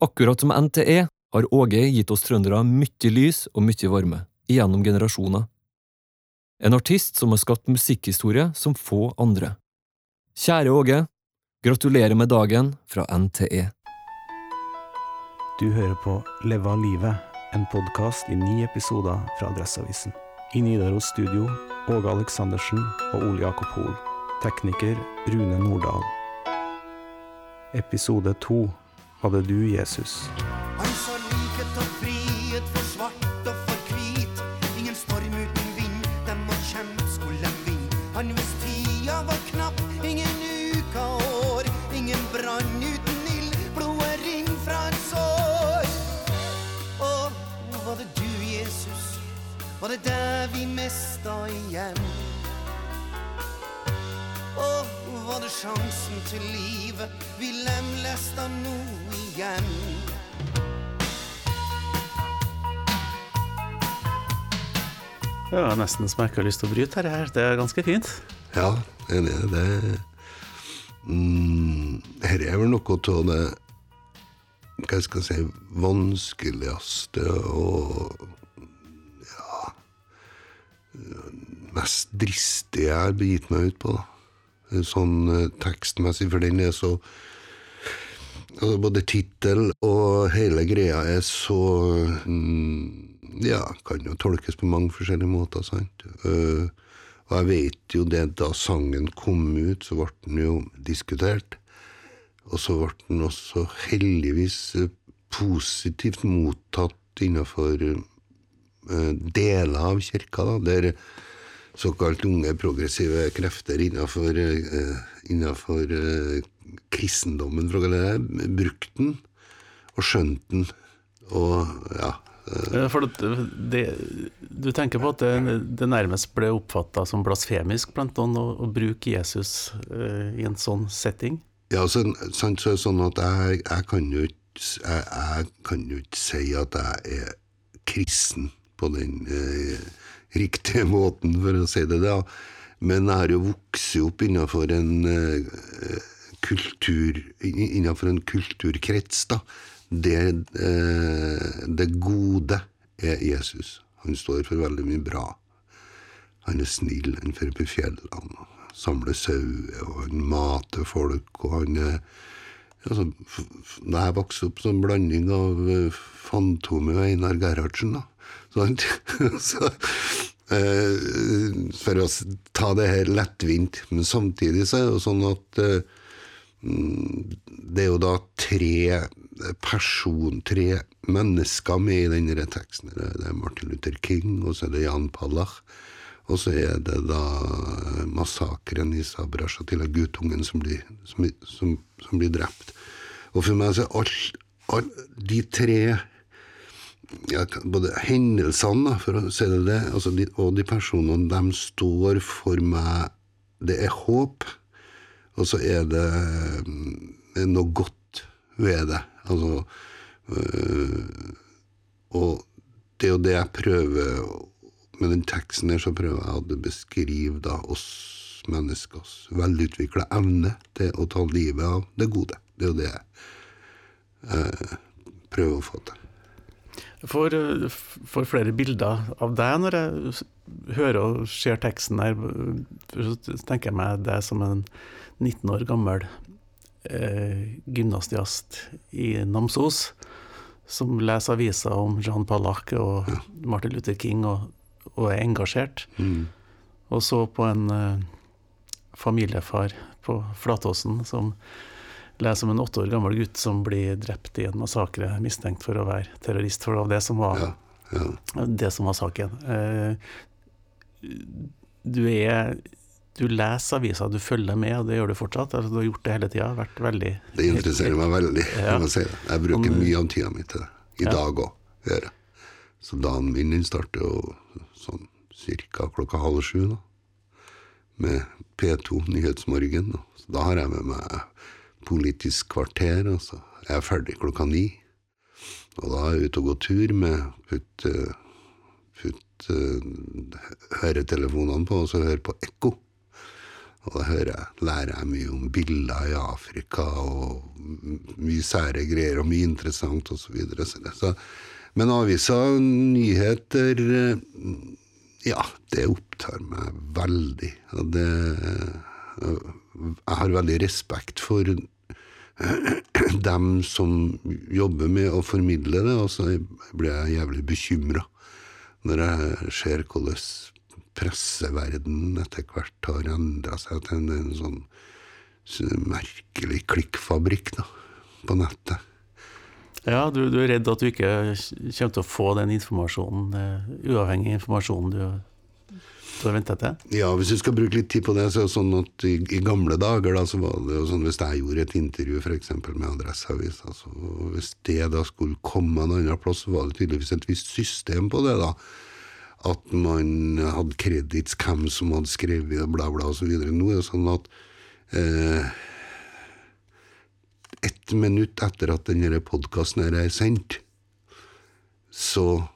Akkurat som NTE har Åge gitt oss trøndere mye lys og mye varme, gjennom generasjoner. En artist som har skapt musikkhistorie som få andre. Kjære Åge, gratulerer med dagen fra NTE. Du hører på Leve av livet, en podkast i ni episoder fra Adresseavisen. I Nidaros studio Åge Aleksandersen og Ole Jakob Hoel. Tekniker Rune Nordahl. Episode to Var det du, Jesus? Han sa likhet og frihet for svart og for hvit. Ingen storm uten vind, dem må kjempe skulle vinne. Han visste tida var knapp, ingen uka år. Ingen brann uten ild, blodet ring fra et sår. Å, var det du, Jesus? Var det deg vi mista igjen? Å, var det sjansen til livet vi lemlesta nå igjen? Ja, nesten så jeg ikke har lyst til å bryte her. her. Det er ganske fint. Ja, enig i det. Mm, her er vel noe av det hva skal jeg si, vanskeligste og ja mest dristige jeg har begitt meg ut på. da. Sånn eh, tekstmessig, for den er så altså Både tittel og hele greia er så mm, Ja, kan jo tolkes på mange forskjellige måter, sant. Eh, og jeg vet jo det, da sangen kom ut, så ble den jo diskutert. Og så ble den også heldigvis eh, positivt mottatt innenfor eh, deler av kirka, da, der såkalt unge progressive krefter innenfor, eh, kristendommen, for å kalle det, brukte den og skjønte den. Og ja. For det, det, du tenker på at det, det nærmest ble oppfatta som blasfemisk blant noen å, å bruke Jesus uh, i en sånn setting? Ja, så, sant, så er det sånn at jeg, jeg, kan jo ikke, jeg, jeg kan jo ikke si at jeg er kristen på den eh, riktige måten, for å si det da. Men jeg har jo vokst opp innenfor en eh, kultur innenfor en kulturkrets, da. Der eh, det gode er Jesus. Han står for veldig mye bra. Han er snill, han fører på fjellene samler sauer, og han mater folk, og han er altså, f- f- Da jeg vokste opp som blanding av eh, Fantomet og Einar Gerhardsen, da. Så, Så, eh, for å ta det her lettvint. Men samtidig så er det jo sånn at eh, det er jo da tre person, tre mennesker med i denne teksten. Det er- Martin Luther King, og så er det Jan Pallach. Og så er det da massakren i Sabra Shatila, guttungen som blir, som, som, som blir drept. Og for meg så er alt, all, de tre ja, både hendelsene, for å si det det, altså de, og de personene, de står for meg Det er håp, og så er det mm, noe godt ved det. Altså øh, Og det er jo det jeg prøver Med den teksten her så prøver jeg å beskrive da oss menneskers velutvikla evne til å ta livet av det gode. Det er jo det jeg øh, prøver å få til. Jeg får, eh, får flere bilder av deg når jeg hører og ser teksten her. Så tenker jeg meg deg som en 19 år gammel eh, gymnasiast i Namsos, som leser aviser om Jean Pallac og Martin Luther King og, og er engasjert. Mm. Og så på en eh, familiefar på Flatåsen som leser om en åtte år gammel gutt som blir drept i en massakre, mistenkt for å være terrorist. For det var det som var, Ja, ja. det som var saken. Du er Du leser aviser, du følger med, og det gjør du fortsatt. Altså, du har gjort det hele tida. Vært veldig Det interesserer meg veldig. Ja. Jeg si. Jeg bruker mye av tida mi til det. I Ja. dag òg, gjør jeg. Så dagen min den starter jo sånn cirka klokka halv sju, da. Med P2 Nyhetsmorgen. Da. Så da har jeg med meg Politisk kvarter, og så er jeg ferdig klokka ni. Og da er jeg ute og går tur med putt, eh, putt eh, høretelefonene på, og så høre på ekko. Og da hører jeg, lærer jeg mye om bilder i Afrika, og mye sære greier, og mye interessant, og så videre. Men aviser, nyheter eh, Ja, det opptar meg veldig. Og det Jeg har veldig respekt for dem som jobber med å formidle det, og så blir jeg jævlig bekymra når jeg ser hvordan presseverdenen etter hvert har endra seg til en, sånn merkelig klikkfabrikk da, på nettet. Ja, du, du er redd at du ikke kommer til å få den informasjonen, eh, uavhengig informasjonen du, du har ventet til? Ja, hvis du skal bruke litt tid på det, så er det sånn at i, i gamle dager da, så var det jo sånn hvis jeg gjorde et intervju eksempel med Adresseavisa, altså, hvis det da skulle komme en annen plass, så var det tydeligvis et visst system på det da. At man hadde kredits, hvem som hadde skrevet bla bla videre. Nå er det sånn at eh, ett minutt etter at denne podkasten er sendt, så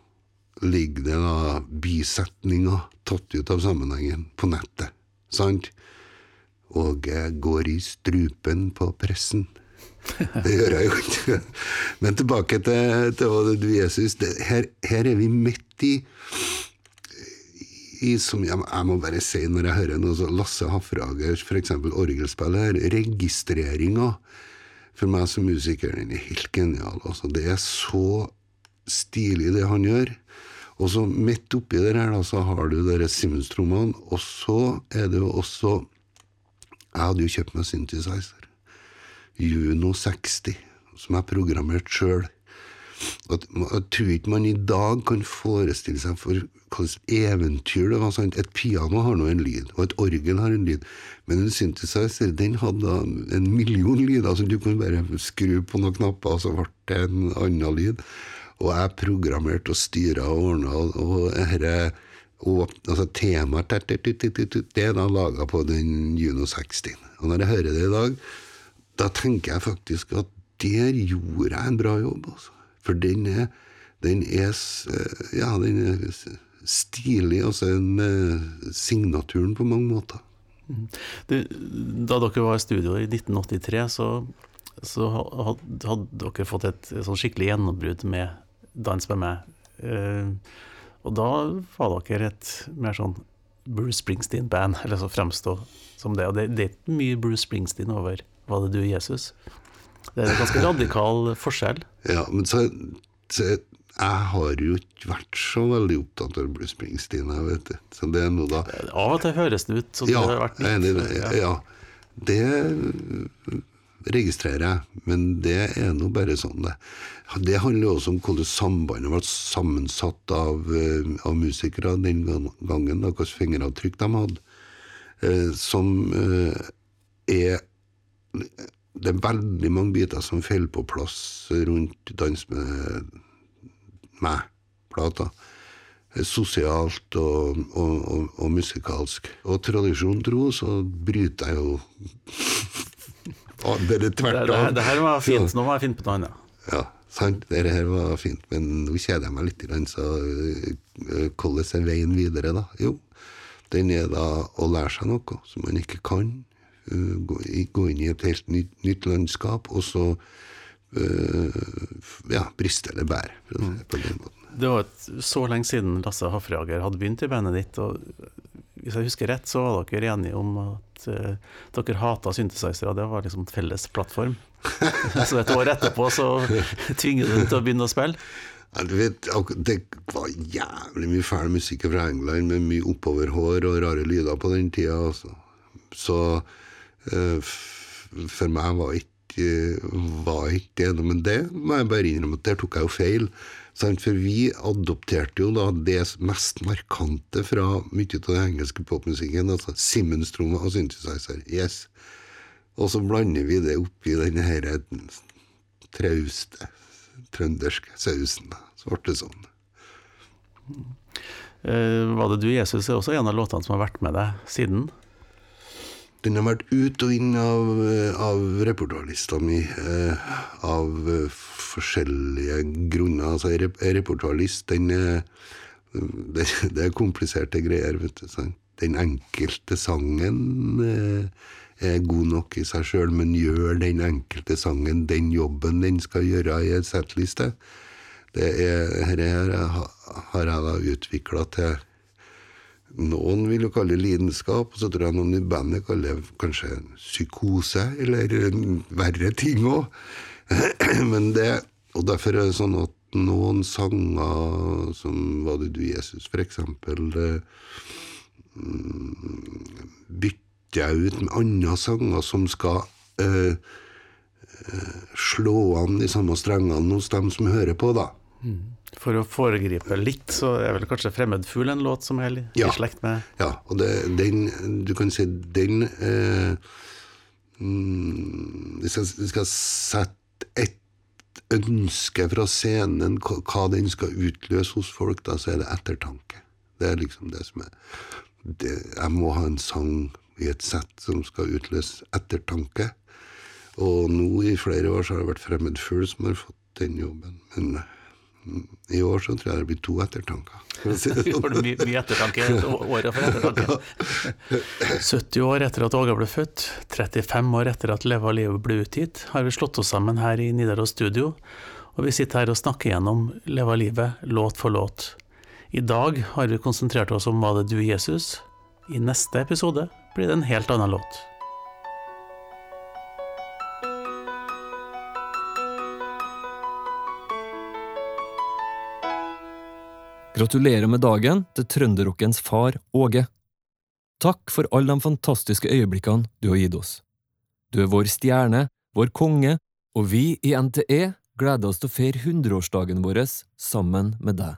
ligger det da bisetninger tatt ut av sammenhengen på nettet. Sant? Og jeg går i strupen på pressen. Det gjør jeg jo ikke. Men tilbake til, til hva du, Jesus. Det, her, her er vi midt i i som jeg, jeg må bare si når jeg hører noe så Lasse Hafragers f.eks. orgelspill her, registreringa for meg som musiker, den er helt genial. Altså, det er så stilig, det han gjør. Og så midt oppi det her, da, så har du dere Simmons-trommene, og så er det jo også Jeg hadde jo kjøpt meg synthesizer. Juno 60, som jeg programmerte sjøl. Jeg tror ikke man i dag kan forestille seg for hvilket eventyr det var. Sant? Et piano har nå en lyd, og et orgel har en lyd. Men en synthesizer den hadde en million lyder, så du kunne bare skru på noen knapper, og så ble det en annen lyd. Og jeg programmerte og styra og ordna, og, dette altså temaet Det er da laga på den Juno 60. Og når jeg hører det i dag, da tenker jeg faktisk at der gjorde jeg en bra jobb, altså. For den er, den er Ja, den er stilig, altså en eh, signaturen på mange måter. Du, da dere var i studio i 1983, så, så hadde dere fått et sånn skikkelig gjennombrudd med Dans med meg. Eh, og da var dere et mer sånn Bruce Springsteen-band, eller så fremstå som det. Og det, det er ikke mye Bruce Springsteen over Var det du, Jesus? Det er en ganske radikal forskjell. Ja, men så, så Jeg har jo ikke vært så veldig opptatt av Bruce Springsteen, jeg vet det. Så det er noe da Av og til høres det ut som Ja, det har vært er i det. Ja. Ja, det registrerer jeg, men det er nå bare sånn det. Det handler også om hvordan sambandet ble sammensatt av, øh, av musikere den gangen, da, hvilke fingeravtrykk de hadde, eh, som øh, er Det er veldig mange biter som faller på plass rundt Dans med meg-plata sosialt og, og, og, og musikalsk. Og tradisjon tro, så bryter jeg jo Det, tvert av. det her var fint, nå var jeg fint på noe annet. Ja, sant. Dette her var fint, men nå kjeder jeg meg litt. Så øh, hvordan er veien videre, da? Jo, den er da å lære seg noe som man ikke kan. øh, Gå, inn i et helt nytt, nytt landskap, og så øh, ja, briste eller bære, det. Det var så lenge siden Lasse Hafrager hadde begynt i bandet ditt, og hvis jeg husker rett, så var dere enige om at uh, dere hata synthesizere, det var liksom felles plattform. så et år etterpå så tvinger du dem til å begynne å spille. Ja, du vet, Det var jævlig mye fæl musikk fra England med mye oppoverhår og rare lyder på den tida. Altså. Så uh, for meg var ikke, var ikke enig med Men det må jeg bare innrømme at der tok jeg jo feil. For vi adopterte jo da det mest markante fra mye av den engelske popmusikken. Altså Simmons-trommer og synthesizer. Yes. Og så blander vi det oppi denne her trauste trønderske sausen. Så ble sånn. Eh, var det du, Jesus, er også en av låtene som har vært med deg siden? Den har vært ut og inn av, av repertoarlista mi eh, av eh, forskjellige grunner. Altså, rep- repertoarlist, den er det, det er kompliserte greier, vet du. Sant? den enkelte sangen eh, er god nok i seg sjøl, men gjør den enkelte sangen den jobben den skal gjøre i en settliste? Det er, dette her har jeg da utvikla til noen vil jo kalle det lidenskap, og så tror jeg noen i bandet kaller det kanskje psykose, eller verre ting òg. Men det, og derfor er det sånn at noen sanger som Var det du, Jesus, for eksempel, bytter jeg ut med andre sanger som skal eh, slå an de samme strengene hos dem som hører på, da. For å foregripe litt, så er vel kanskje 'Fremmedfugl' en låt som er i Ja. slekt med Ja, og det, den Du kan si den eh, mm, jeg hvis jeg skal sette et ønske fra scenen, hva den skal utløse hos folk, da, så er det ettertanke. Det er liksom det som er det, Jeg må ha en sang i et sett som skal utløse ettertanke. Og nå i flere år så har det vært 'Fremmedfugl' som har fått den jobben. Men i år så tror jeg det blir to ettertanker. si sånn. Får du mye, mye ettertanke? Året for ettertanke. 70 år etter at Åge ble født, 35 år etter at Leva livet ble utgitt, har vi slått oss sammen her i Nidaros studio, og vi sitter her og snakker gjennom Leva livet låt for låt. I dag har vi konsentrert oss om Var det du, Jesus? I neste episode blir det en helt annen låt. Gratulerer med dagen til trønderrockens far Åge. Takk for alle de fantastiske øyeblikkene du har gitt oss. Du er vår stjerne, vår konge, og vi i NTE gleder oss til å feire hundreårsdagen vår sammen med deg.